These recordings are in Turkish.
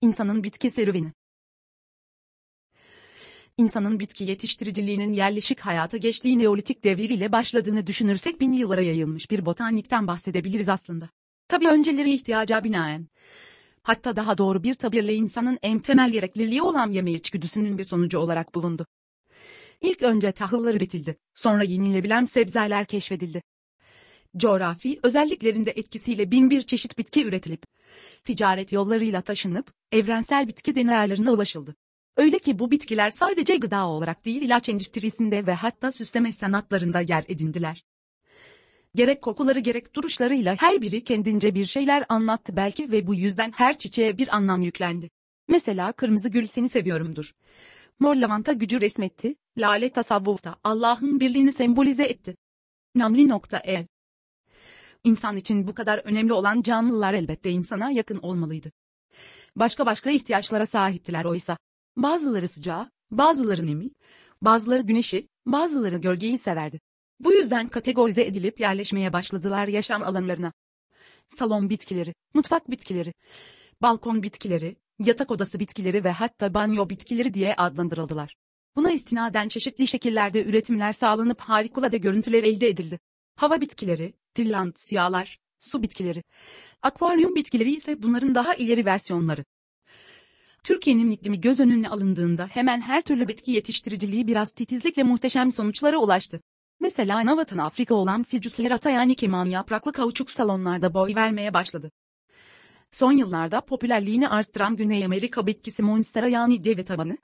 İnsanın bitki serüveni. İnsanın bitki yetiştiriciliğinin yerleşik hayata geçtiği Neolitik devir ile başladığını düşünürsek bin yıllara yayılmış bir botanikten bahsedebiliriz aslında. Tabi önceleri ihtiyaca binaen. Hatta daha doğru bir tabirle insanın en temel gerekliliği olan yeme içgüdüsünün bir sonucu olarak bulundu. İlk önce tahıllar üretildi, sonra yenilebilen sebzeler keşfedildi. Coğrafi özelliklerinde etkisiyle bin bir çeşit bitki üretilip, ticaret yollarıyla taşınıp, evrensel bitki deneylerine ulaşıldı. Öyle ki bu bitkiler sadece gıda olarak değil ilaç endüstrisinde ve hatta süsleme sanatlarında yer edindiler. Gerek kokuları gerek duruşlarıyla her biri kendince bir şeyler anlattı belki ve bu yüzden her çiçeğe bir anlam yüklendi. Mesela kırmızı gül seni seviyorumdur. Mor lavanta gücü resmetti, lale tasavvufta Allah'ın birliğini sembolize etti. Namli nokta ev. İnsan için bu kadar önemli olan canlılar elbette insana yakın olmalıydı. Başka başka ihtiyaçlara sahiptiler oysa. Bazıları sıcağı, bazıları nemi, bazıları güneşi, bazıları gölgeyi severdi. Bu yüzden kategorize edilip yerleşmeye başladılar yaşam alanlarına. Salon bitkileri, mutfak bitkileri, balkon bitkileri, yatak odası bitkileri ve hatta banyo bitkileri diye adlandırıldılar. Buna istinaden çeşitli şekillerde üretimler sağlanıp harikulade görüntüler elde edildi. Hava bitkileri, Finland siyahlar, su bitkileri. Akvaryum bitkileri ise bunların daha ileri versiyonları. Türkiye'nin iklimi göz önüne alındığında hemen her türlü bitki yetiştiriciliği biraz titizlikle muhteşem sonuçlara ulaştı. Mesela Navatan Afrika olan Ficuserata yani keman yapraklı kauçuk salonlarda boy vermeye başladı. Son yıllarda popülerliğini arttıran Güney Amerika bitkisi Monstera yani deve tabanı,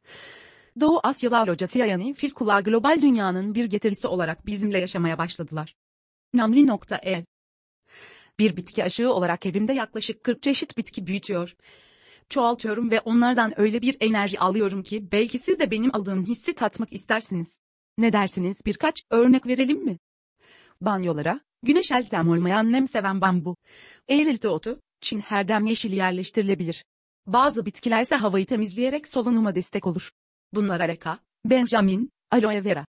Doğu Asyalı alocası yani fil kulağı global dünyanın bir getirisi olarak bizimle yaşamaya başladılar. Namli nokta ev. Bir bitki aşığı olarak evimde yaklaşık 40 çeşit bitki büyütüyor. Çoğaltıyorum ve onlardan öyle bir enerji alıyorum ki belki siz de benim aldığım hissi tatmak istersiniz. Ne dersiniz birkaç örnek verelim mi? Banyolara, güneş elzem olmayan nem seven bambu, eğrilti otu, Çin herdem yeşili yerleştirilebilir. Bazı bitkilerse havayı temizleyerek solunuma destek olur. Bunlar areka, benjamin, aloe vera.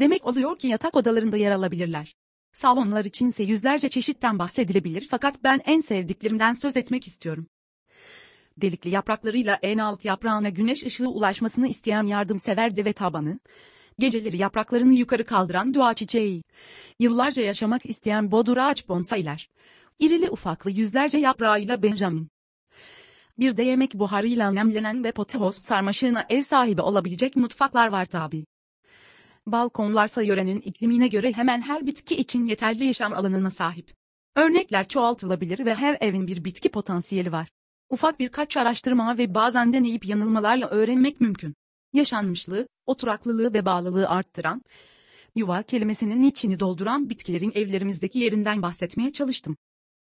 Demek oluyor ki yatak odalarında yer alabilirler. Salonlar içinse yüzlerce çeşitten bahsedilebilir fakat ben en sevdiklerimden söz etmek istiyorum. Delikli yapraklarıyla en alt yaprağına güneş ışığı ulaşmasını isteyen yardımsever deve tabanı, geceleri yapraklarını yukarı kaldıran dua çiçeği, yıllarca yaşamak isteyen bodur ağaç bonsailer, irili ufaklı yüzlerce yaprağıyla Benjamin. Bir de yemek buharıyla nemlenen ve potehoz sarmaşığına ev sahibi olabilecek mutfaklar var tabi. Balkonlarsa yörenin iklimine göre hemen her bitki için yeterli yaşam alanına sahip. Örnekler çoğaltılabilir ve her evin bir bitki potansiyeli var. Ufak birkaç araştırma ve bazen deneyip yanılmalarla öğrenmek mümkün. Yaşanmışlığı, oturaklılığı ve bağlılığı arttıran, yuva kelimesinin içini dolduran bitkilerin evlerimizdeki yerinden bahsetmeye çalıştım.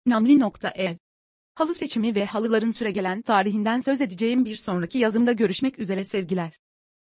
Namli nokta ev. Halı seçimi ve halıların süregelen tarihinden söz edeceğim bir sonraki yazımda görüşmek üzere sevgiler.